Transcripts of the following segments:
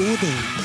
Odin. Hvordan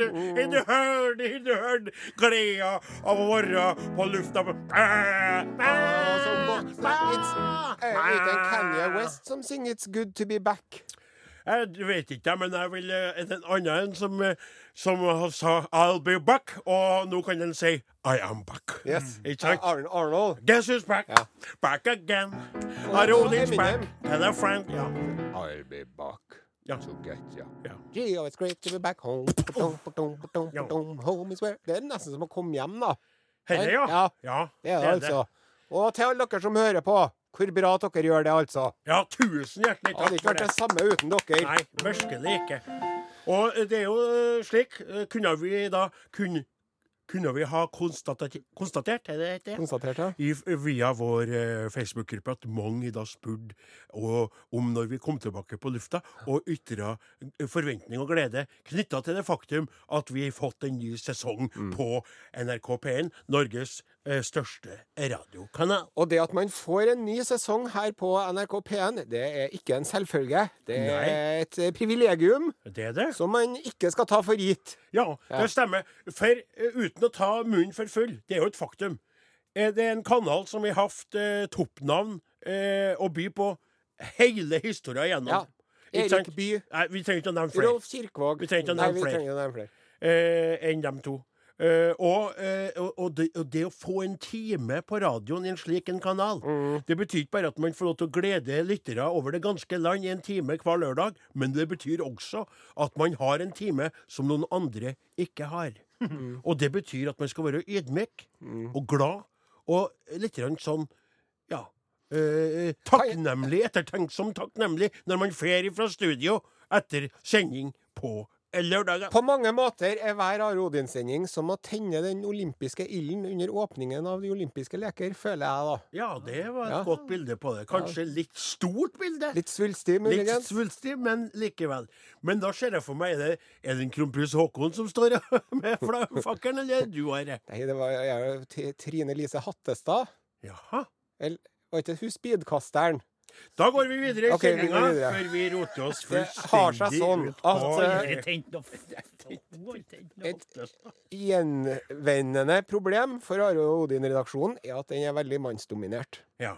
du hørt? Har du hørt gleda av å være på lufta? It's uh, Kanye West som synger 'It's Good To Be Back'. Jeg vet ikke, men jeg vil eh, en annen en som, eh, som sa 'I'll be back', og nå kan den si 'I am back'. Yes. Ikke sant? Arn Arnold. Guess who's back? Ja. Back again. Og back. Tell a friend. Ja. I'll be back Ja. to get ya. Ja. Gee, oh, it's great to be back home. Ba-dum, ba-dum, ba-dum. Home is where Det er nesten som å komme hjem, da. Helle, ja. Ja. ja. Det er det, altså. Og til alle dere som hører på, hvor bra dere gjør det, altså. Ja, tusen hjertelig takk Det Hadde ikke vært det. samme uten dere. Nei, virkelig ikke. Og det er jo eh, slik eh, Kunne vi da Kunne, kunne vi ha konstatert, konstatert er det det? Konstatert, ja. I, via vår eh, Facebook-gruppe at mange da spurte om når vi kom tilbake på lufta, og ytra eh, forventning og glede knytta til det faktum at vi har fått en ny sesong på NRK P1, Norges største radiokanal. Og det at man får en ny sesong her på NRK P1, det er ikke en selvfølge. Det er Nei. et eh, privilegium Det er det? som man ikke skal ta for gitt. Ja, Ja. det stemmer. For eh, uten å ta munnen for full, det er jo et faktum. Det Er en kanal som har hatt eh, toppnavn eh, å by på hele historia Ja. igjennom? Ja. Erik By. Nei, vi trenger ikke å nevne flere Rolf Kirkvaag Vi trenger ikke å Nei, nevne flere. å nevne flere. eh, enn dem to. Eh, og, uh, og, det, og det å få en time på radioen i en slik en kanal, Mm. det betyr ikke bare at man får lov til å glede lyttere over det ganske land i en time hver lørdag, men det betyr også at man har en time som noen andre ikke har. Mm. Og det betyr at man skal være ydmyk og glad, og litt sånn, ja uh, Takknemlig, ettertenksom takknemlig, når man fer fra studio etter sending på lørdager. På mange måter er hver Are Odin-sending som å tenne den olympiske ilden under åpningen av de olympiske leker, føler jeg, da. Ja, det var et Ja. godt bilde på det. Kanskje litt stort bilde. Litt svulstig, Litt svulstig, men likevel. Men da ser jeg for meg, er det, er det en kronprins Haakon som står med flaggfakkelen, eller er du Are? Nei, det var jeg, Trine Lise Hattestad. Jaha. Eller var ikke hun speedkasteren? Da går vi videre i okay, sendinga, vi før vi roter oss fullstendig sånn ut på at, eh, Et gjenvendende problem for Are og Odin-redaksjonen er at den er veldig mannsdominert. Ja.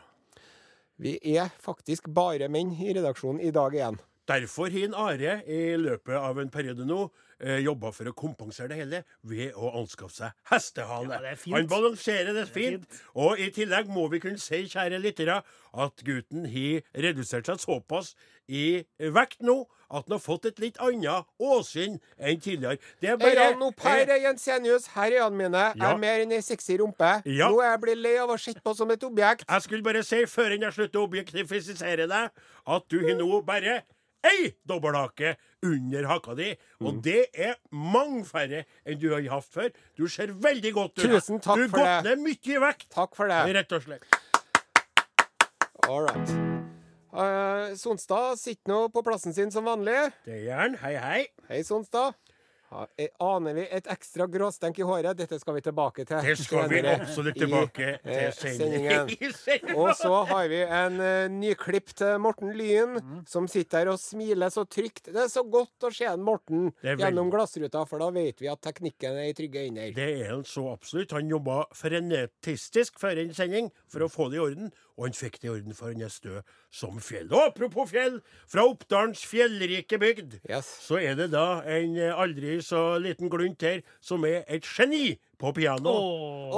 Vi er faktisk bare menn i redaksjonen i dag igjen. Derfor har Are i løpet av en periode nå eh, jobba for å kompensere det hele ved å anskaffe seg hestehale. Ja. Han balanserer det det fint. fint. Og i tillegg må vi kunne si, kjære lyttere, at gutten har redusert seg såpass i vekt nå at han har fått et litt annet åsyn enn tidligere. Det er bare han opp her, er Jensenius? Her er øynene mine. Jeg Ja. er mer enn ei sexy rumpe. Ja. Nå er jeg blitt lei av å se på som et objekt. Jeg skulle bare si, før jeg slutter å objektifisere deg, at du har nå bare ei dobbelthake under hakka di. Og Mm. det er mange færre enn du har hatt før. Du ser veldig godt ut. Tusen takk du har gått ned mye i vekt, Takk for det. rett og slett. All right. Uh, Sonstad sitter nå på plassen sin som vanlig. Det gjør han. Hei, hei. Hei, Sonstad. Eh, aner vi et ekstra gråstenk i håret? Dette skal vi tilbake til. Det skal vi absolutt tilbake i, til sendingen. sendingen. Og så har vi en uh, nyklipp til Morten Lyen, Mm. som sitter her og smiler så trygt. Det er så godt å se en Morten gjennom glassruta, for da vet vi at teknikken er i trygge hender. Det er han så absolutt. Han jobba frenetistisk før en sending for å få det i orden. Og han fikk det i orden, for han er stø som fjell. Og apropos fjell, fra Oppdalens fjellrike bygd, Yes. så er det da en eh, aldri så liten glunt her som er et geni på piano.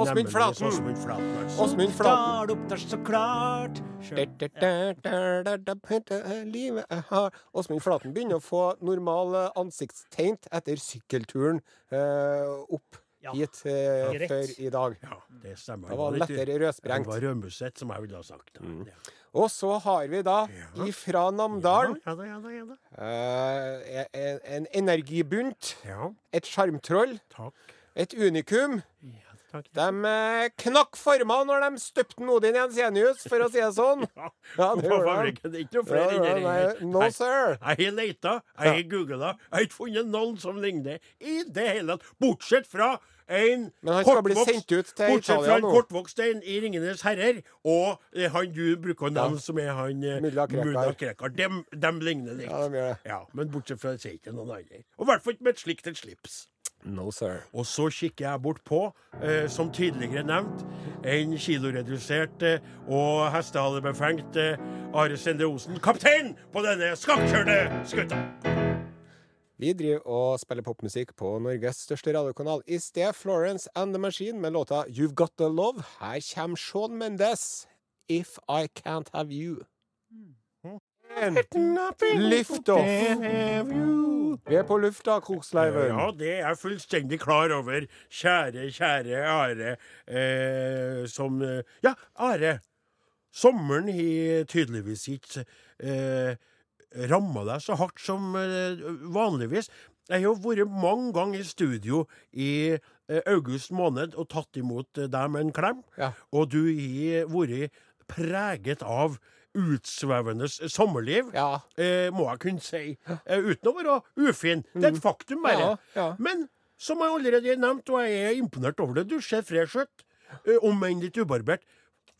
Åsmund Flaten. Åsmund Flaten, altså. Åsmund Flaten. Oppdal, Oppdal, så klart. Livet jeg har Åsmund Flaten begynner å få normal eh, ansiktstegn etter sykkelturen eh, opp hit eh, før i dag. Ja, det stemmer. Det var lettere rødsprengt. Det var rødmusset, som jeg ville ha sagt. Mm. Ja. Og så har vi da Ja. ifra Namdalen Ja da, ja da, ja da. eh, en, en energibunt, Ja, et sjarmtroll, et unikum. Ja. De eh, knakk forma når de støpte Odin Jensenius, for å si det sånn. Ja, Ja, det gjorde de. Det er ikke noe flere ja, inni nei, no, sir. Jeg har leita, jeg har googla, jeg har ikke funnet noen som ligner i det hele tatt. Bortsett fra en kortvokst- Bortsett fra en kortvokst en i 'Ringenes herrer' og eh, han du bruker å nevne, som er han eh, Mulla Krekar. Mulla Krekar. Dem, dem ligner litt. Ja, de gjør det. Ja, men bortsett fra det sier ikke noen andre. Og i hvert fall ikke med et slikt et slips. No, sir. Og så kikker jeg bort på, eh, som tidligere nevnt, en kiloredusert eh, og hestehalebefengt eh, Are Sende Osen, kaptein på denne skakkjørte skuta. Vi driver og spiller popmusikk på Norges største radiokanal. I sted Florence and the Machine med låta You've Got The Love. Her kommer Sean Mendes. If I Can't Have You. Lift off. Vi er på lufta, Koksleiven. Ja, det er jeg fullstendig klar over, kjære, kjære Are. Eh, som eh, Ja, Are. Sommeren har tydeligvis ikke eh, ramma deg så hardt som eh, vanligvis. Jeg har jo vært mange ganger i studio i eh, august måned og tatt imot eh, deg med en klem. Ja. Og du har vært preget av utsvevende sommerliv, Ja. eh, må jeg kunne si. Eh, uten å være ufin. Det er et faktum, bare. Ja, ja. Men som jeg allerede har nevnt, og jeg er imponert over det, du ser fresh ut, eh, om enn litt ubarbert.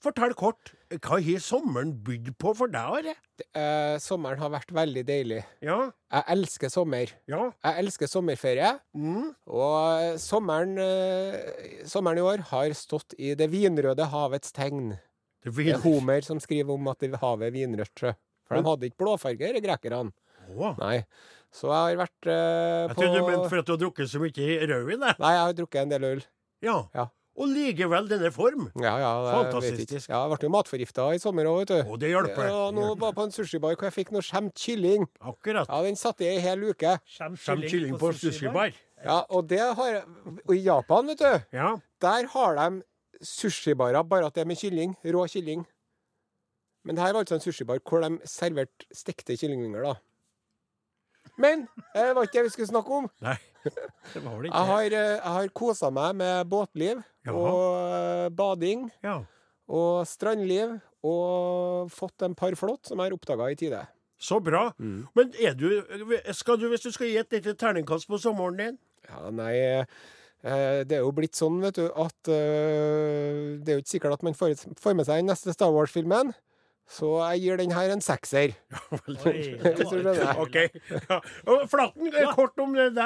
Fortell kort, hva har sommeren bydd på for deg, Are? Eh, sommeren har vært veldig deilig. Ja, Jeg elsker sommer. ja. Jeg elsker sommerferie. Mm. Og sommeren, eh, sommeren i år har stått i det vinrøde havets tegn. Det Det er. Homer som skriver om at det- havet er vinrødt. sjø. For de hadde ikke blåfarge, disse grekerne. Oh. Nei. Så jeg har vært eh, jeg på trodde du mente for at du har drukket så mye rødvin, jeg. Nei, jeg har drukket en del øl. Ja. Ja. Og likevel denne form. Ja, ja, Fantastisk. Ja, jeg ble jo matforgifta i sommer òg, vet du. Og det hjelper. Ja, nå var jeg på en sushibar hvor jeg fikk noe skjemt kylling. Akkurat. Ja, Den satt i ei hel uke. Skjemt Skjem kylling på sushibar. Ja, Og det har Og i Japan, vet du, Ja. der har de sushibarer, bare at det er med kylling. Rå kylling. Men det her var altså en sushibar hvor de serverte stekte kyllingvinger, da. Men det var ikke det vi skulle snakke om. Nei, det var det Jeg ikke har, eh, jeg har kosa meg med båtliv Jaha. og eh, bading Ja. og strandliv og fått en par flått som jeg har oppdaga i tide. Så bra. Mm. Men er du, skal du, hvis du skal gi et lite terningkast på sommeren din Ja, nei eh, Det er jo blitt sånn, vet du, at eh, det er jo ikke sikkert at man får, får med seg den neste Star Wars-filmen. Så jeg gir den her en sekser. OK. Ja. Flatten, eh, kort om eh,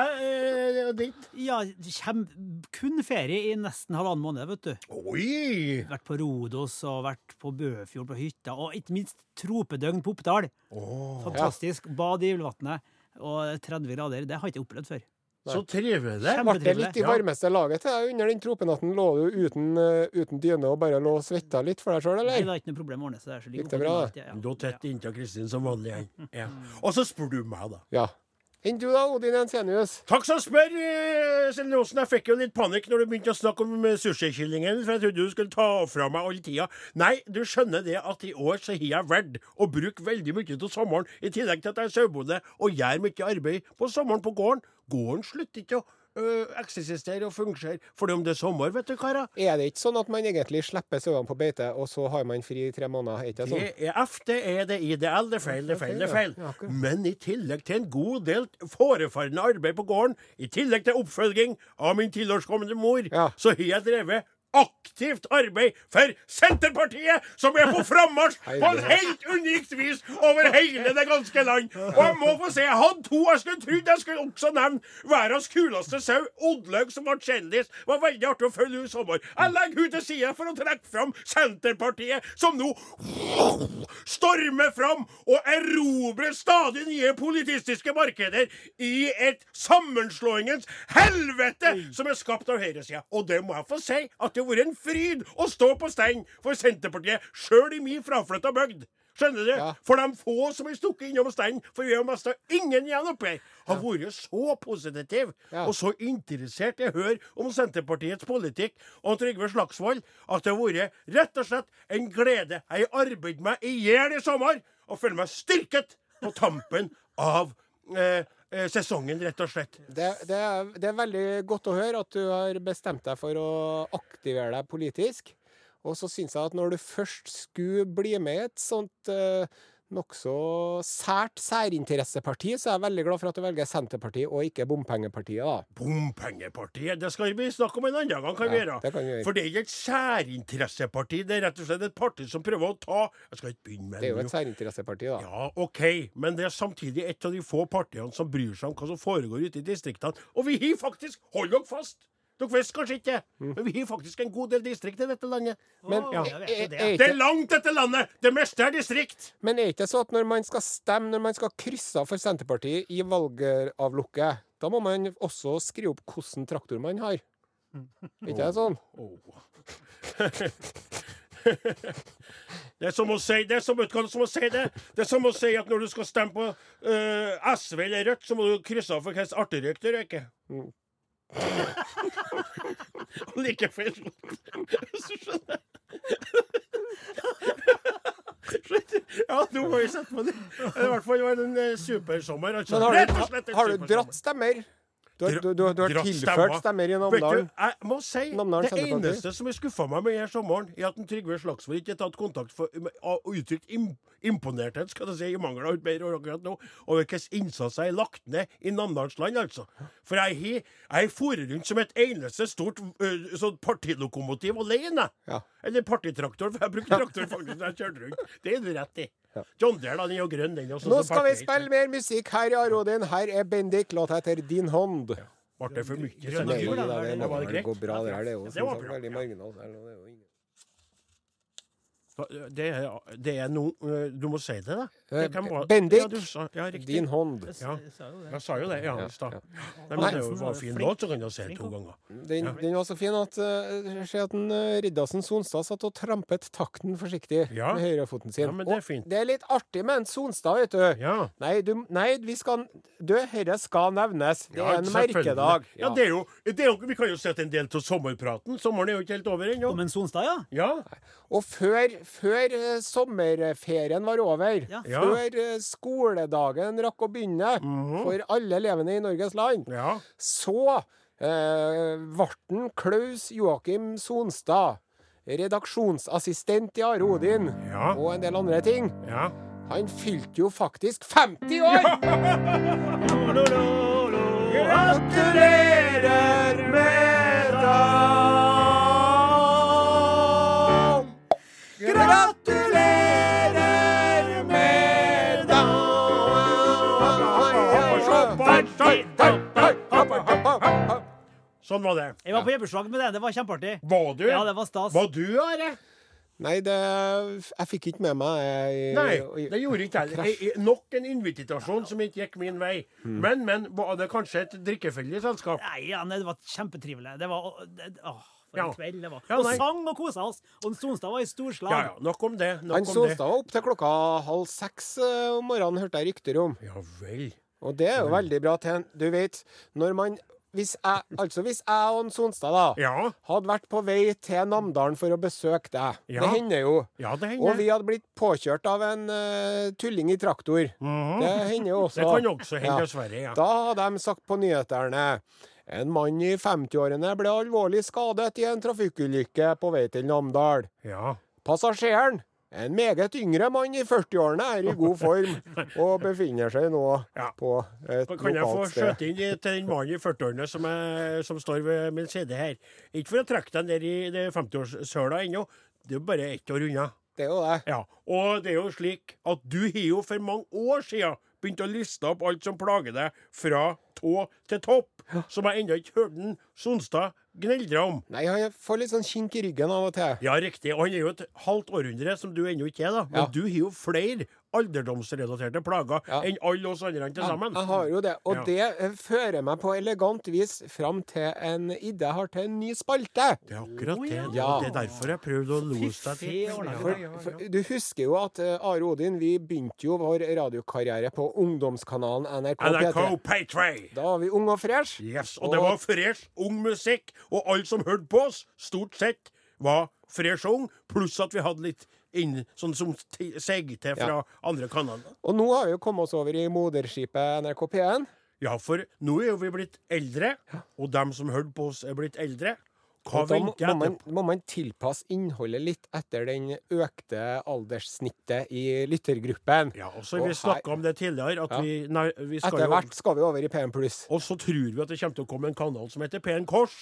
og ditt. Ja, det kommer kun ferie i nesten halvannen måned, vet du. Oi! Vært på Rodos og vært på Bøfjord på hytta, og ikke minst tropedøgn på Oppdal. Oh. Fantastisk. Bad i Ulvatnet. Og 30 grader. Det har jeg ikke opplevd før. Så trivelig. Ble det litt i Ja. varmeste laget til deg under den tropenatten? Lå du uten, eh, uten dyne og bare lå og svetta litt for deg sjøl, Nei, det var ikke noe problem å ordne seg. der, så Gikk det bra, ja, er tett inntil Kristin som vanlig. jeg. Ja. Og så spør du meg, da. Ja. Enn du da, Odin Ensenius? Takk som spør, Selin Osen. Jeg fikk jo litt panikk når du begynte å snakke om eh, sushikyllingen, for jeg trodde du skulle ta fra meg all tida. Nei, du skjønner det at i år så har jeg valgt å bruke veldig mye av sommeren, i tillegg til at jeg er sauebonde og gjør mye arbeid på sommeren på gården. Gården slutter ikke å øh, eksistere og fungere fordi om det er sommer, vet du, karer. Er det ikke sånn at man egentlig slipper sauene på beite, og så har man fri i tre måneder? Er det sånn? Det er F, det er det IDL, det er feil, det er feil, det er feil. Ja. Men i tillegg til en god del forefarende arbeid på gården, i tillegg til oppfølging av min tilårskommende mor, Ja. så har jeg drevet aktivt arbeid for Senterpartiet, som er på frammarsj på en helt unikt vis over hele det ganske land. Og jeg må få si, jeg hadde to jeg skulle trodd jeg skulle også nevne verdens kuleste sau, Oddlaug, som ble kjendis. Det var veldig artig å følge henne i sommer. Jeg legger henne til side for å trekke fram Senterpartiet, som nå stormer fram og erobrer stadig nye politistiske markeder i et sammenslåingens helvete som er skapt av høyresida. Og det må jeg få si, at det har vært en fryd å stå på stein for Senterpartiet, sjøl i min fraflytta bygd. Skjønner du? Ja. For de få som har stukket innom steinen, for vi har mista ingen igjen oppi her, har vært så positiv Ja. og så interessert i å høre om Senterpartiets politikk og Trygve Slagsvold at det har vært rett og slett en glede. Jeg har arbeidet meg i hjel i sommer og føler meg styrket på tampen av eh, sesongen, rett og slett. Det, det, er, det er veldig godt å høre at du har bestemt deg for å aktivere deg politisk. Og så syns jeg at når du først skulle bli med i et sånt eh, nokså sært særinteresseparti, så jeg er veldig glad for at du velger Senterpartiet og ikke Bompengepartiet, da. Bompengepartiet, det skal vi snakke om en annen gang, kan vi gjøre. det kan vi gjøre. For det er ikke et særinteresseparti, det er rett og slett et parti som prøver å ta Jeg skal ikke begynne med Det Det er jo et særinteresseparti, da. Ja, OK, men det er samtidig et av de få partiene som bryr seg om hva som foregår ute i distriktene. Og vi har faktisk Hold dere fast! Dere visste kanskje ikke det, men vi har faktisk en god del distrikt i dette landet. Men oh, ja, det, er, er Det er langt, dette landet! Det meste er distrikt! men er ikke det så at når man skal stemme, når man skal krysse av for Senterpartiet i valgavlukket, da må man også skrive opp hvilken traktor man har? Er ikke det sånn? Det er som å si det er som, er som å si det. Det er som å si at når du skal stemme på uh, SV eller Rødt, så må du krysse av for hvilken arterøyk du røyker. like feil. Hvis du skjønner. Ja, nå må vi sette på det. I hvert fall var det en eh, supersommer. Altså. Men har du, og slett en har du dratt stemmer? Du har, du, du, du har tilført stemmer i Namdalen? jeg må si Namdalen Det eneste som har skuffa meg med denne sommeren, er at en Trygve Slagsvold ikke har tatt kontakt for, og uttrykt im, imponerthet skal jeg si, i mangel av et bedre ord akkurat nå, over hvilken innsats jeg har lagt ned i Namdalsland, altså. For jeg har jeg forer rundt som et eneste stort sånn partilokomotiv alene. Ja. Eller partitraktor, for jeg brukte traktor faktisk da jeg kjørte rundt. Det er du rett i. John Deere, da, den er jo grønn, den. også, Nå skal vi spille mer musikk her i Arodin. Her er Bendik, låta heter Din hånd. Ble det for mye? Grønne det, da, det, vel bra, det her. Det er jo veldig marginalt. Og det er Det er, øh, Du må si det, da. Det kan Bendik, ja, du sa, ja. Din hånd. Ja. jeg sa jo det. Ja. I stad. men det var fin låt, så kan jeg si det to ganger. Den, den var så fin at uh, Se at den, uh, Riddarsen Sonstad satt og trampet takten forsiktig Ja. med høyrefoten sin. Ja, men det er Og fint. det er litt artig med en Sonstad, vet du. Ja. Nei, du, nei vi skal Du, dette skal nevnes. Det Ja, er en merkedag. Ja, det er jo, det er jo Vi kan jo sette en del av sommerpraten Sommeren er jo ikke helt over ennå. Om en Sonstad, ja. Ja. Og før, før eh, sommerferien var over, Ja. Før eh, skoledagen rakk å begynne for alle elevene i Norges land, ja. så eh, ble eh, Klaus Joakim Sonstad, redaksjonsassistent i Are Odin, Ja. og en del andre ting. ja. Han fylte jo faktisk 50 år! Gratulerer med dagen! Gratulerer med dagen! Sånn var det. Jeg var på hjemmeslag med det. Det var kjempeartig. Var du? Ja, det var stas. Var du, Are? Nei, det Jeg fikk ikke med meg jeg, Nei, det gjorde ikke jeg- Nok en invitasjon som ikke gikk min vei. Mm. Men, men, var det kanskje et drikkefeldig selskap? Nei, ja, nei, det var kjempetrivelig. Det var det, åh, for Ja. en kveld det var. Ja, og nei. sang og kosa oss. Og Sonstad var i storslag. Ja, ja. Nok om det. Nok Han. Sonstad var opp til klokka halv seks eh, om morgenen, hørte jeg rykter om. Ja vel. Og det er jo veldig bra til Du vet, når man hvis jeg, Altså, hvis jeg og en Sonstad da Ja. hadde vært på vei til Namdalen for å besøke deg Ja. Det hender jo. Ja, det Og vi hadde blitt påkjørt av en uh, tulling i traktor. Mhm. Det hender jo også. Det kan også hende, Ja. dessverre. Ja. Da hadde de sagt på nyhetene en mann i 50-årene ble alvorlig skadet i en trafikkulykke på vei til Namdal. ja. Passasjeren En meget yngre mann i 40-årene er i god form og befinner seg nå Ja. på et lokalt sted. kan jeg få skjøte inn til den mannen i 40-årene som, som står ved min side her? Ikke for å trekke deg ned i 50-årssøla ennå, det er jo bare ett år unna. Det er jo det. Ja, Og det er jo slik at du har jo for mange år siden begynt å liste opp alt som plager deg fra tå til topp, som jeg ennå ikke hørte den Sonstad gneldre om. Nei, han får litt sånn kink i ryggen av og til. Ja, riktig. Og han er jo et halvt århundre, som du ennå ikke er, da. Men Ja. du har jo flere alderdomsrelaterte plager Ja. enn alle oss andre til sammen. Jeg har jo det. Og Ja. det fører meg på elegant vis fram til en idé jeg har til en ny spalte. Det er akkurat det. Ja. og Det er derfor jeg prøvde å lose deg til. For, for, du husker jo at uh, Are Odin, vi begynte jo vår radiokarriere på ungdomskanalen NRK NRK P3. P3. Da var vi unge og fresh. Yes, og det var fresh, ung musikk, og alle som hørte på oss, stort sett var fresh og ung, pluss at vi hadde litt inn, sånn som til fra andre kanaler. Og nå har vi jo kommet oss over i moderskipet NRK P1. Ja, for nå er jo vi blitt eldre, og dem som hørte på oss, er blitt eldre. Hva da må, må, man, må man tilpasse innholdet litt etter den økte alderssnittet i lyttergruppen. Ja, og så vi snakka om det tidligere, at Ja. vi, nei, vi skal Etter hvert skal vi over i P1 pluss. Og så tror vi at det kommer til å komme en kanal som heter P1 Kors,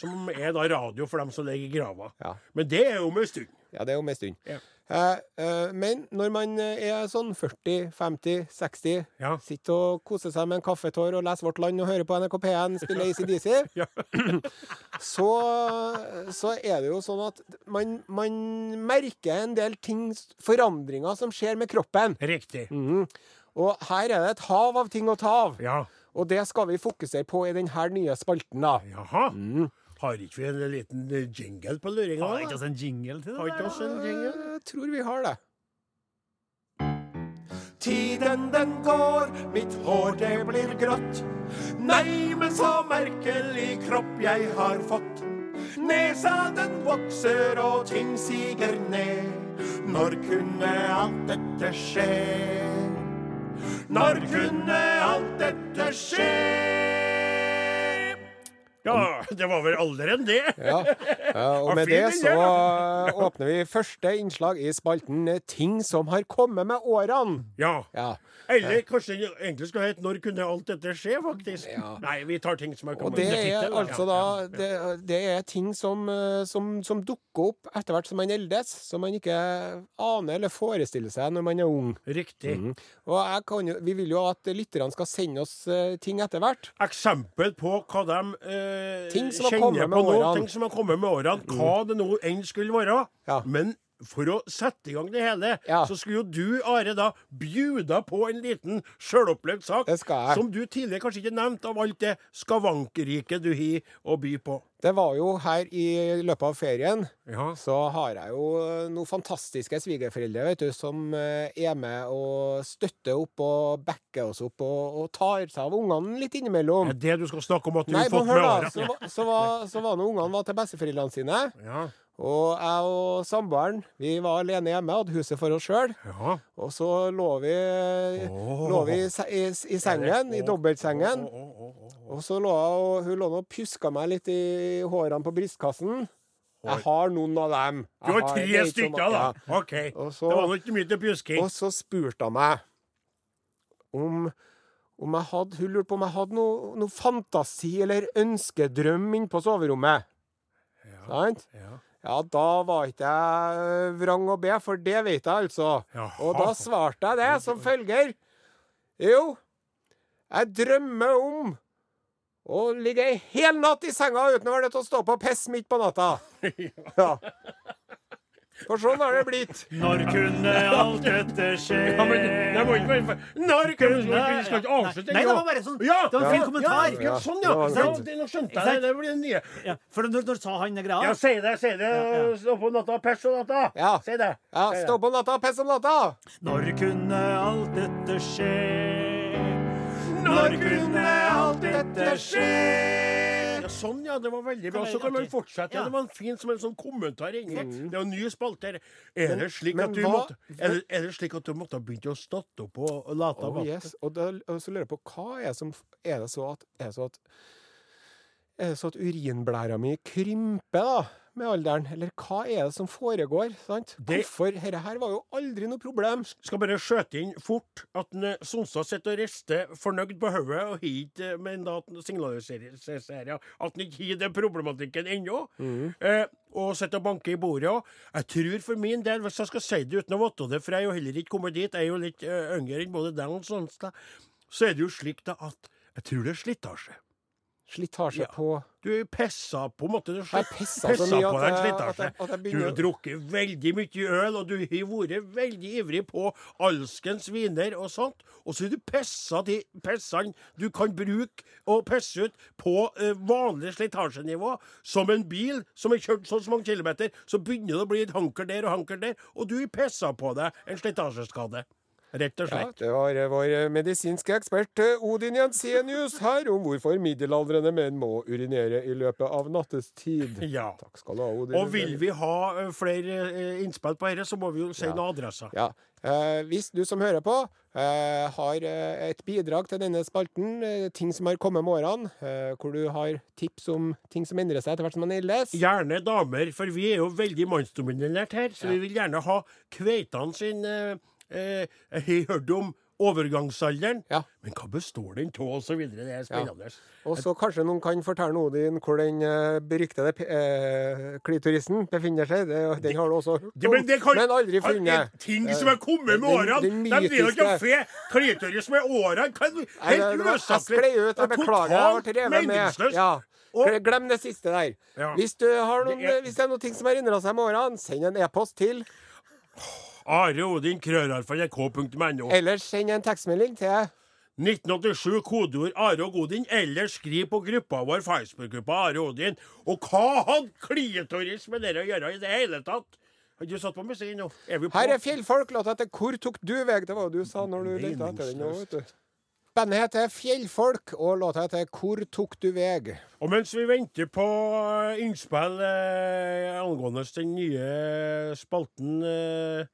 som er da radio for dem som ligger i grava. Mm. Ja. Men det er jo om en stund. Ja, det er om ei stund. Ja. Eh, eh, men når man eh, er sånn 40, 50, 60, Ja. sitter og koser seg med en kaffetår og leser Vårt Land og hører på NRK P1 spille ACDC, Ja. så, så er det jo sånn at man, man merker en del ting, forandringer som skjer med kroppen. Riktig. Mhm. Og her er det et hav av ting å ta av. Ja. Og det skal vi fokusere på i denne nye spalten, da. Jaha. Mm. Har ikke vi en liten eh, jingle på luringa? Har ikke oss en jingle til det? Har ikke oss en jingle? Jeg tror vi har det. Tiden den går, mitt hår det blir grått. Nei, men så merkelig kropp jeg har fått. Nesa den vokser og ting siger ned. Når kunne alt dette skje? Når kunne alt dette skje? Ja, det var vel aldri enn det. Ja, og med det så åpner vi første innslag i spalten eh, Ting som har kommet med årene. Ja. Ja. Eller kanskje det egentlig skulle hete 'Når kunne alt dette skje', faktisk. Ja. Nei, vi tar ting som har kommet. Og det er tittel, altså da det, det er ting som, eh, som, som dukker opp etter hvert som man eldes, som man ikke aner eller forestiller seg når man er ung. Riktig. Mm. Og kan vi vil jo at lytterne skal sende oss eh, ting etter hvert. Eksempel på hva de eh, kjenner på nå. Mm. Ting som har kommet med årene. Hva det nå enn skulle være. Ja. Men for å sette i gang det hele, Ja. så skulle jo du, Are, da bjuda på en liten sjølopplevd sak. Det. Som du tidligere kanskje ikke nevnte av alt det skavankeriket du har å by på. Det var jo her i løpet av ferien Ja. så har jeg jo noen fantastiske svigerforeldre vet du, som eh, er med og støtter opp og backer oss opp og, og tar seg av ungene litt innimellom. Er det du skal snakke om at du har fått med årene? Så, så, var, så var nå ungene var til besteforeldrene sine. Ja. Og jeg og samboeren vi var alene hjemme, hadde huset for oss sjøl. ja. Og så lå vi, oh. lå vi i, i, i sengen, i dobbeltsengen. Oh, oh. Og så lå hun lå og pjuska meg litt i hårene på brystkassen. Jeg har noen av dem. Du har tre er stykker, da. ja. OK. Så- Det var nå ikke mye til pjusking. Og så spurte hun meg om, om jeg hadde Hun lurte på om jeg hadde noe, noe fantasi eller ønskedrøm inne på soverommet. Ja, Sant? Ja. Ja, da var ikke jeg vrang å be, for det vet jeg altså. Jaha. Og da svarte jeg det som følger. Jo, jeg drømmer om å ligge ei hel natt i senga uten å være nødt til å stå på og pisse midt på natta. Ja. For sånn har det blitt. Når kunne alt dette skje? Ja, men det må ikke være Når kunne Vi skal ikke avslutte Nei, det var bare sånn Ja! Det var en fin kommentar. Ja, sånn, Ja, det det, nå skjønte jeg det. Det blir den nye. Ja, for når, når sa han greia Ja, si det, si det. Stå på natta, pess om natta. Ja. Si det. Ja, Stå på natta, pess om natta. Når kunne alt dette skje? Når kunne alt dette skje? Sånn, ja. Det var veldig bra. Så kan man fortsette. Ja. Det var fint som en sånn kommentar Mm. Det var en ny spalte. Er det slik at du hva- måtte er det, er det slik at du måtte ha begynt å starte opp og late Oh, yes. Og, da, og så lurer jeg på hva er som Er det så at Er det så at, er det så at urinblæra mi krymper, da? Med alderen? Eller hva er det som foregår? sant? Det- Hvorfor? Dette her var jo aldri noe problem. Skal bare skjøte inn fort at en, eh, Sonstad sitter og rister fornøyd på hodet og har ikke en da at signaliserer at han ikke har den problematikken ennå. Eh, og sitter og banker i bordet òg. Jeg tror for min del, hvis jeg skal si det uten å vite det, for jeg er jo heller ikke kommet dit, jeg er jo litt eh, yngre enn både deg og Sonstad, så er det jo slik da at jeg tror det er slitasje. Slitasje Ja. på Du er pissa på en måte. Du Jeg pissa så mye på deg slitasje. at jeg- at jeg Du har drukket veldig mye øl, og du har vært veldig ivrig på alskens viner og sånt. Og så har du pissa de pissene du kan bruke og pisse ut på eh, vanlig slitasjenivå. Som en bil som har kjørt så så mange kilometer, så begynner det å bli et hanker der og hanker der, og du har pissa på deg en slitasjeskade. Rett og Ja, slett. det var eh, vår medisinske ekspert eh, Odin Jensenius her om hvorfor middelaldrende menn må urinere i løpet av nattestid. Ja. Takk skal du ha, Odin. Og vil vi ha eh, flere innspill på dette, så må vi jo si noen adresser. Ja. Eh, hvis du som hører på, eh, har et bidrag til denne spalten, eh, ting som har kommet med årene, hvor du har tips om ting som endrer seg etter hvert som man eldes Gjerne damer, for vi er jo veldig mannsdominert her, så Ja. vi vil gjerne ha kveitene sin eh, eh, Jeg har hørt om overgangsalderen, Ja. men hva består den av, videre. Det er spennende. Og så kanskje noen kan fortelle Odin hvor den eh, beryktede eh, klitorisen befinner seg. Det, den har du også hørt Det, men det kan, men aldri Al- funnet. Ting som er kommet med årene! den De blir jo ikke og fe klitoris med årene! Helt det Jeg beklager. Jeg revet med. meningsløst. Ja. Glem det siste der. Ja. Hvis, du har noen, Det er- hvis det er noe som har endra seg med årene, send en e-post til, Are Odin, krøralfa.nrk.no. eller send en tekstmelding til 1987, kodeord Are og Odin, eller skriv på gruppa vår, Facebook-gruppa Are Odin. Og hva hadde klitoris med dere å gjøre i det hele tatt? Har du satt på musikken nå? Er vi på? Her er Fjellfolk, låta etter 'Hvor tok du veg'? Det var jo du sa når du lette etter den. nå, vet du. Bandet heter Fjellfolk, og låta heter 'Hvor tok du veg'? Og mens vi venter på eh, innspill eh, angående den nye spalten eh,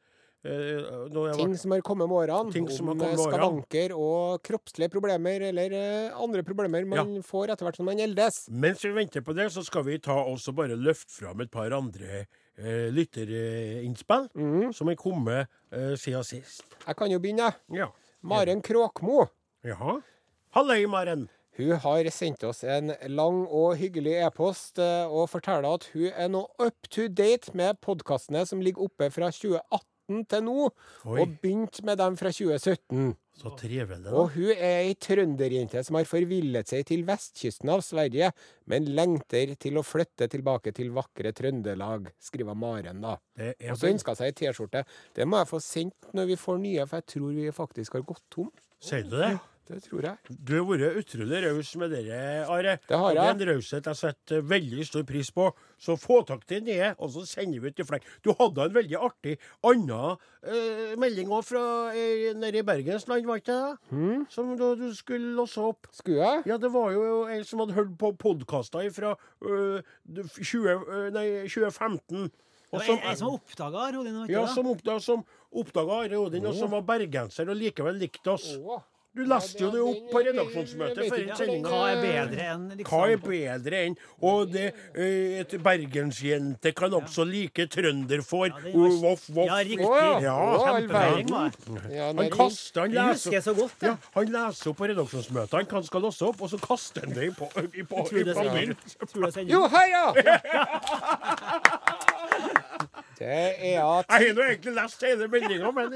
Ting som har kommet med årene. Ting som Om kommet eh, årene. skavanker og kroppslige problemer, eller eh, andre problemer man får etter hvert som man eldes. Mens vi venter på det, så skal vi ta også bare løfte fram et par andre eh, lytterinnspill mm. som er kommet eh, siden sist. Jeg kan jo begynne. Ja. Maren Kråkmo. Jaha. Halløy, Maren. Hun har sendt oss en lang og hyggelig e-post eh, og forteller at hun er nå up to date med podkastene som ligger oppe fra 2018 til nå, Oi. og begynte med dem fra 2017. Så trivelig, da. Og hun er ei trønderjente som har forvillet seg til vestkysten av Sverige, men lengter til å flytte tilbake til vakre Trøndelag, skriver Maren, da. Og så ønska seg ei T-skjorte. Det må jeg få sendt når vi får nye, for jeg tror vi faktisk har gått tom. Sier du det? Det tror jeg. Du har vært utrolig raus med dere, Are. Det har jeg. Det er en raushet jeg setter veldig stor pris på. Så få tak til nye, og så sender vi ut i fleng. Du hadde en veldig artig annen eh, melding òg fra eh, nede i Bergensland, var ikke det? Hmm? Som du, du skulle låse opp. Skulle jeg? Ja, det var jo en som hadde hørt på podkaster fra øh, 20, øh, nei, 2015. Og som, en, en som oppdaga var ikke ja, som oppdaga, som oppdaga Are Odin, og som var bergenser og likevel likte oss. Å. Du leste jo det opp på redaksjonsmøtet før sendinga. Hva er bedre enn liksom Hva er bedre enn Og det, eh, et bergensjente kan også like trønderfår. Voff, voff. Ja, riktig. Ja. Han kaster, han Jeg leser husker så godt det. ja, han leser opp på redaksjonsmøtet. Han han skal låse opp, og så kaster han det i på, i på, i, på, i? Jo, heia! ja! Det er at Jeg har nå egentlig lest hele meldinga, men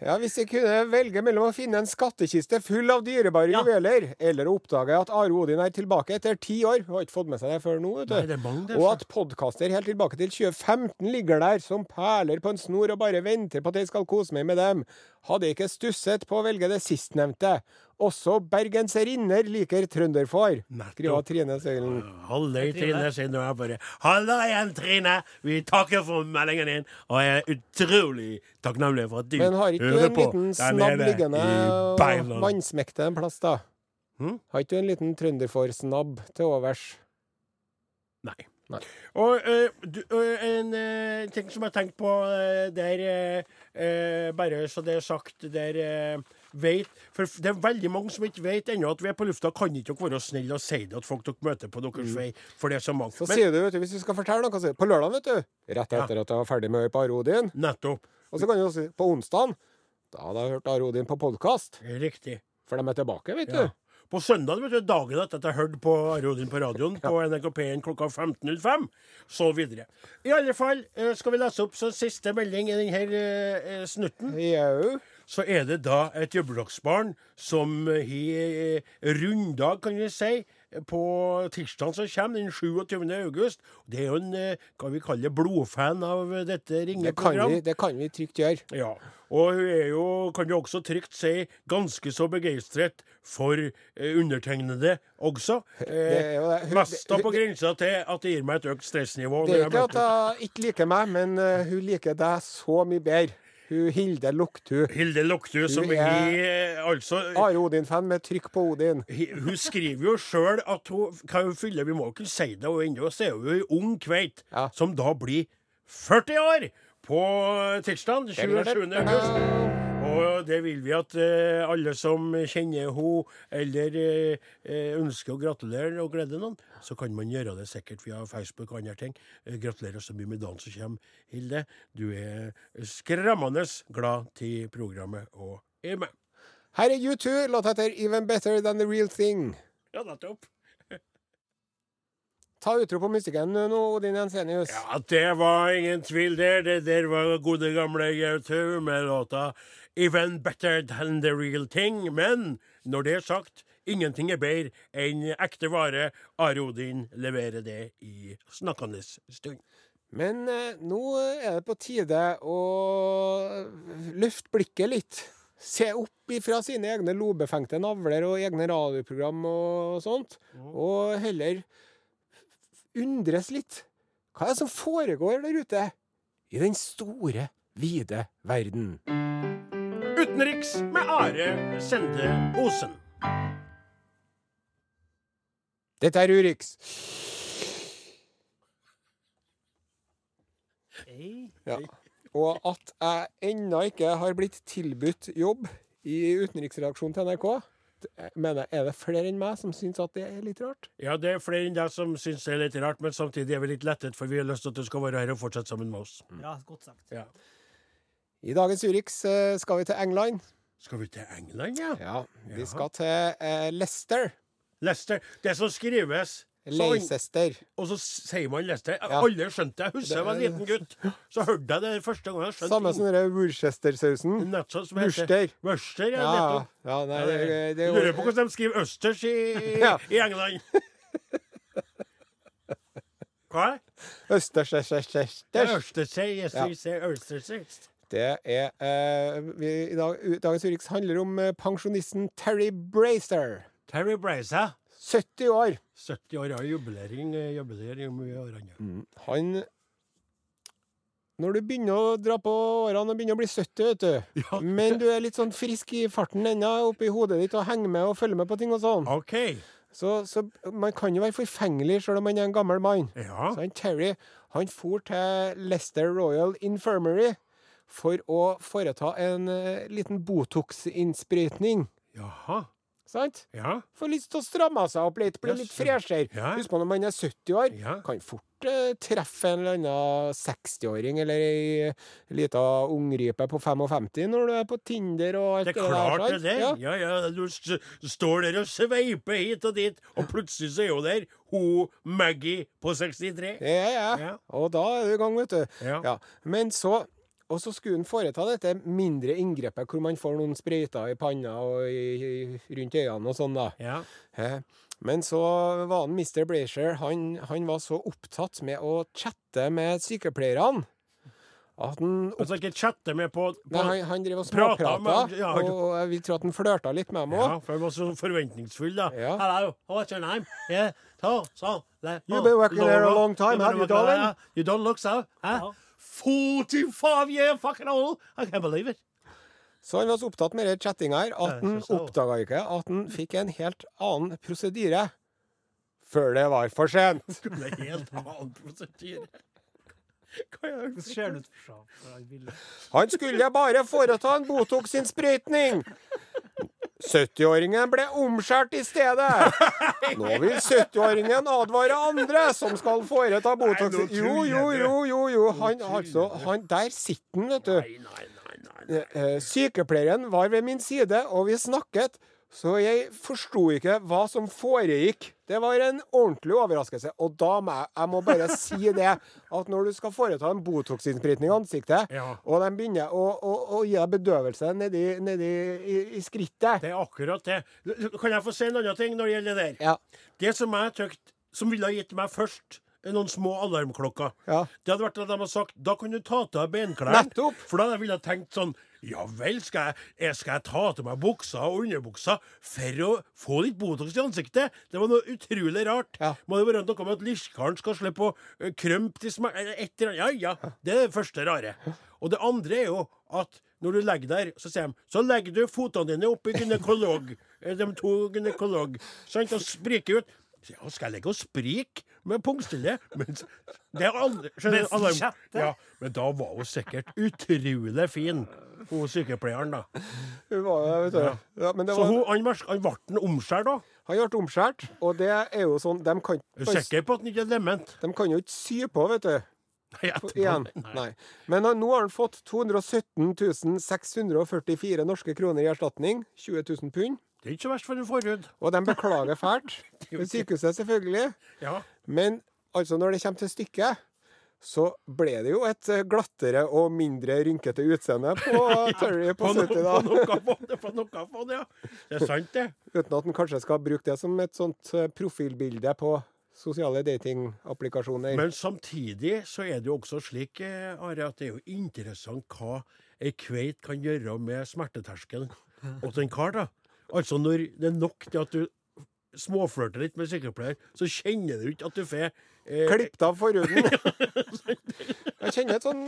ja, Hvis jeg kunne velge mellom å finne en skattkiste full av dyrebare Ja. juveler, eller å oppdage at Are Odin er tilbake etter ti år har ikke fått med seg det før nå, vet du. Nei, og at podkaster helt tilbake til 2015 ligger der som perler på en snor og bare venter på at jeg skal kose meg med dem, hadde ikke stusset på å velge det sistnevnte. Også bergenserinner liker trønderfar, skriver Trine Søylen. Halløy, Trine, nå jeg bare. Halla igjen, Trine! Vi takker for meldingen din, og jeg er utrolig takknemlig for at du hører på. Men har ikke du en liten snabb liggende og vannsmekte en plass, da? Hm? Har ikke du en liten trønderfar-snabb til overs? Nei. Nei. Og eh, du, eh, en eh, ting som jeg tenkte på der Bare så det er sagt, der vet For det er veldig mange som ikke vet ennå at vi er på lufta. Kan ikke dere være snille og si det at folk dere møter på deres vei? For det er så mange. Så Men sier du, vet du, hvis du skal fortelle noe, så på lørdag, vet du, rett etter at jeg var ferdig med å høre på Arodin nettopp. og så kan du si på onsdag, da hadde jeg hørt Arodin på podkast, Riktig. for de er tilbake, vet Ja. du. På søndag, vet du, dagen etter at jeg hørte på Arodin på radioen på NRK P1 klokka 15.05, så videre. I alle fall eh, skal vi lese opp så siste melding i denne eh, snutten. Jau. Så er det da et jobbedagsbarn som har eh, runddag, kan vi si, på tirsdag som kommer, den 27. august. Det er jo en, eh, hva vi kaller blodfan av dette Det ringeprogram. Det, det kan vi trygt gjøre. Ja, og hun er jo, kan jo også trygt si, ganske så begeistret for eh, undertegnede også. Det Eh, er. Mest da på grensa til at det gir meg et økt stressnivå. Det er ikke at hun ikke liker meg, men eh, hun liker deg så mye bedre. Hun Hilde Lukthu. Hilde Loktu, som Hun er- eh, altså Are Odin-fan med trykk på Odin. Hun skriver jo sjøl at hun Hva hun fyller, vi må jo ikke si det, og ennå så er hun ei ung kveit Ja. som da blir 40 år på tirsdag 27. august. Og det vil vi at eh, alle som kjenner henne, eller eh, ønsker å gratulere og glede noen, så kan man gjøre det sikkert via Facebook og andre ting. Eh, gratulerer så mye med dagen som kommer, Hilde. Du er skremmende glad til programmet og er med. Her er U2, låt heter Even Better Than The Real Thing. Ja, nettopp. Ta utro på musikken nå, Odin Jensenius. Ja, det var ingen tvil der. Det der var gode gamle Gautau med låta 'Even Better Than The Real Thing'. Men når det er sagt, ingenting er bedre enn ekte vare. Are Odin leverer det i snakkende stund. Men eh, nå er det på tide å løfte blikket litt. Se opp ifra sine egne lobefengte navler og egne radioprogram og sånt, og heller undres litt. Hva er det som foregår der ute? I den store, vide verden. Utenriks med Are Sende Osen. Dette er Urix. Ja. Og at jeg ennå ikke har blitt tilbudt jobb i utenriksredaksjonen til NRK, mener jeg er det flere enn meg som syns at det er litt rart? Ja, det er flere enn deg som syns det er litt rart, men samtidig er vi litt lettet, for vi har lyst til at du skal være her og fortsette sammen med oss. Ja, godt sagt. Ja. I dagens Urix eh, skal vi til England. Skal vi til England, ja? Ja, Vi ja. skal til eh, Leicester. Leicester. Det som skrives Leicester. Og så sier man Leicester. Jeg har aldri skjønt det. Jeg husker jeg var en liten gutt. Så hørte jeg det første gang. jeg skjønte Samme som den Worcester-sausen. Worcester. Worcester, ja. Ja, ja, nei, det, det- det er Lurer på hvordan de skriver østers i, Ja. i England. Hva? Say Det er eh, vi, i dag, Dagens Urix handler om eh, pensjonisten Terry Bracer. Terry Braza. 70 år. 70 år ja. jubilering, jubilering jubileering i Mm. Han Når du begynner å dra på årene og begynner å bli 70, vet du, Ja. men du er litt sånn frisk i farten ennå, oppi hodet ditt, og henger med og følger med på ting og sånn, OK. så, så man kan jo være forfengelig selv om man er en gammel mann. Ja. Så han Terry han for til Leicester Royal Infirmary for å foreta en uh, liten Botox-innsprøytning. Jaha. Sant? Ja. Får lyst til å stramme seg opp litt, bli Ja, litt freshere. Ja. Husk på når man er 70 år, Ja. kan fort uh, treffe en eller annen 60-åring eller ei lita ungrype på 55 når du er på Tinder og alt Det er det klart det er der. Ja. Ja, ja, du står der og sveiper hit og dit, og plutselig så er hun der, hun Maggie på 63. Ja, ja. Og da er du i gang, vet du. Ja. Ja. Men så Og så skulle han foreta dette mindre inngrepet hvor man får noen sprøyter i panna og i, i, rundt øynene og sånn, da. Ja. Eh, Men så var han Mr. Blazer han, han var så opptatt med å chatte med sykepleierne at han Altså ikke chatte med på, på Nei, han, han drev og Prata småprata, med- ja, og jeg vil tro at han flørta litt med dem òg. Ja, for han var så forventningsfull, da. Ja. Hello, what's your name? Yeah, so, so, le- You've been working there a long time, have you, darling? You don't look so. Huh? Ja. 45 year fucking old! I can't believe it. Så han var så opptatt med den chattinga her at han oppdaga ikke at han fikk en helt annen prosedyre før det var for sent. Skulle helt annen prosedyre. Hva er fra, fra? Han skulle bare foreta en Botox-innsprøytning. 70-åringen ble omskjært i stedet. Nå vil 70-åringen advare andre som skal foreta Botox. Jo, jo, jo, jo, jo. Han, altså, han, der sitter han, vet du. Nei. Eh, Sykepleieren var ved min side, og vi snakket. Så jeg forsto ikke hva som foregikk. Det var en ordentlig overraskelse. Og da må jeg, jeg må bare si det, at når du skal foreta en Botox-innsprøytning i ansiktet, Ja. og de begynner å, å, å gi deg bedøvelse nedi, nedi i, i skrittet Det er akkurat det. Kan jeg få si en annen ting når det gjelder det der? Ja. Det som jeg tykt, som ville ha gitt meg først noen små alarmklokker, Ja. det hadde vært at de hadde sagt da kan du ta til deg benklærne. For da hadde jeg tenkt sånn ja vel, skal jeg, skal jeg ta til meg buksa og underbuksa for å få litt Botox i ansiktet? Det var noe utrolig rart. Ja. Må det være noe med at lirkaren skal slippe å krympe krømpe til smak... Ja, ja. Det er det første rare. Og det andre er jo at når du legger der, så sier de så legger du fotene dine oppi gynekolog. eh, De to gynekolog. Sant? Og spriker ut. Ja, skal jeg legge og sprike med pungstille? Men er aldri skjønner, alarm- Ja, men da var hun sikkert utrolig fin, hun sykepleieren, da. Hun var, det, vet du. Ja, men det Så var, hun, han, han ble omskjært, da? han ble omskåret, og det er jo sånn De kan, Er du sikker på at han ikke er dement? de kan jo ikke sy på, vet du. Igjen. Nei. Men han- nå har han fått 217 644 norske kroner i erstatning. 20 000 pund. Det er ikke så verst for en forhud. Og de beklager fælt. Ved sykehuset, selvfølgelig. Ja. Men altså, når det kommer til stykket, så ble det jo et eh, glattere og mindre rynkete utseende på Terry på På, no, 70, på da. på noe det, ja. Det er sant, det. Uten at en kanskje skal bruke det som et sånt eh, profilbilde på sosiale datingapplikasjoner. Men samtidig så er det jo også slik, eh, Are, at det er jo interessant hva ei kveit kan gjøre med smerteterskelen hos en kar, da. Altså når det er nok til at du småflørter litt med sykepleier, så kjenner du ikke at du får eh, Klippet av forhuden. Jeg kjenner et sånn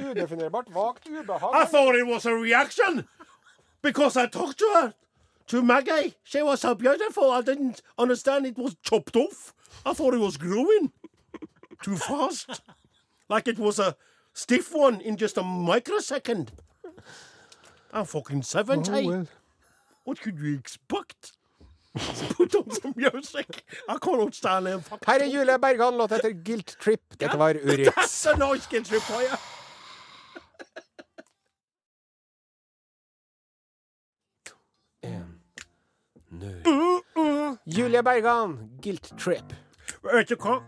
udefinerbart, vagt ubehag. I thought it was a reaction because I talked to her, to Maggie. She was so beautiful. I didn't understand it was chopped off. I thought it was growing too fast, like it was a stiff one in just a microsecond. I'm fucking 70. Oh, well. What could you expect? Put om some music. I cannot stand there. Fuck. Her er Julie Bergan, låt etter Guilt Trip. Dette var Urix. Kids reply. Julie Bergan, Guilt Trip. Vet du hva?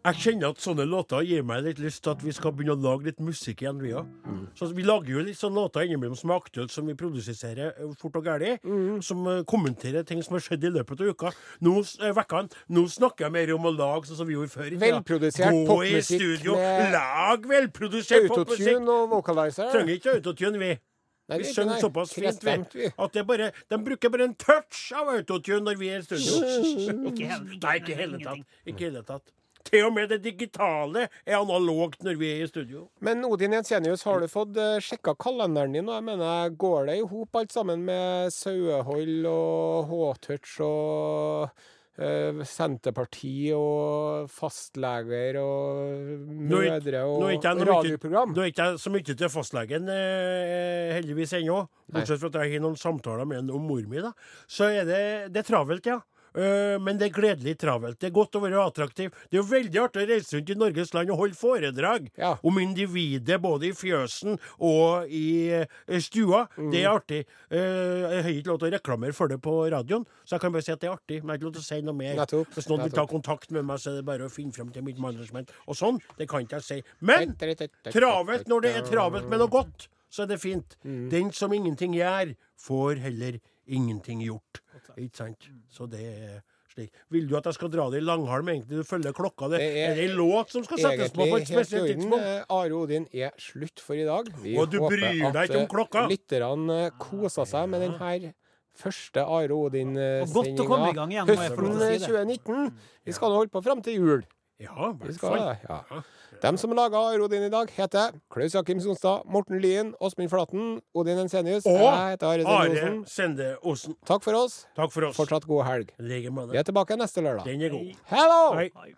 Jeg kjenner at sånne låter gir meg litt lyst til at vi skal begynne å lage litt musikk igjen, vi òg. Så vi lager jo litt sånne låter innimellom som er aktuelle, som vi produserer eh, fort og gæli. Som eh, kommenterer ting som har skjedd i løpet av uka. Nå, eh, nå snakker jeg mer om å lage sånn som vi gjorde før. Velprodusert. Velprodusert Gå i studio, lag velprodusert popmusikk. Autotune og vocalizer. Trenger ikke autotune, vi. Nei, Vi er synger såpass fint, Krestemt, vi. At det bare, de bruker bare en touch av autotune når vi er i studio. Ikke Nei, ikke i hele tatt. Ikke hele tatt. Til og med det digitale er analogt når vi er i studio. Men Odin Jensenius, har du fått uh, sjekka kalenderen din? Og jeg mener, Går det i hop alt sammen med sauehold og H-touch og Senterpartiet Senterparti og fastleger og mødre og radioprogram? Nå er ikke jeg så mye til fastlegen, eh, heldigvis ennå. Bortsett fra at jeg har noen samtaler med en om mor mi. da. Så er det, det er travelt, ja. Eh, men det er gledelig travelt. Det er godt å være attraktiv. Det er jo veldig artig å reise rundt i Norges land og holde foredrag Ja. om individet, både i fjøsen og i eh, stua. Mm. Det er artig. Eh, jeg har ikke lov til å reklamere for det på radioen, så jeg kan bare si at det er artig. Men jeg har ikke lov til å si noe mer. Nettopp, Hvis noen vil ta kontakt med meg, så er det bare å finne frem til mitt management. Og sånn, det kan ikke jeg si. Men Travelt når det er travelt med noe godt, så er det fint. Mm. Den som ingenting gjør, får heller ingenting gjort. Ikke sant? Så det er slik. Vil du at jeg skal dra det i langhalm, egentlig? Du følger klokka. Det, Det er ei det låt som skal settes på på et spesielt tidspunkt? Eh, Are Odin er slutt for i dag. Vi Og du bryr deg ikke om eh, klokka? lytterne eh, koser seg med den her første Are Odin-sendinga høsten til å si det. 2019. Vi skal nå holde på fram til jul. Ja, i Vi hvert fall. ja. Dem som laga Rodin i dag, heter Klaus Jakim Sonstad, Morten Lien, Åsmund Flaten, Odin Ensenius. Og Jeg heter Are Sende Osen. Sende Takk for oss. Takk for oss. Fortsatt god helg. Vi er tilbake neste lørdag. Den er god. Hello! Hei. Hei.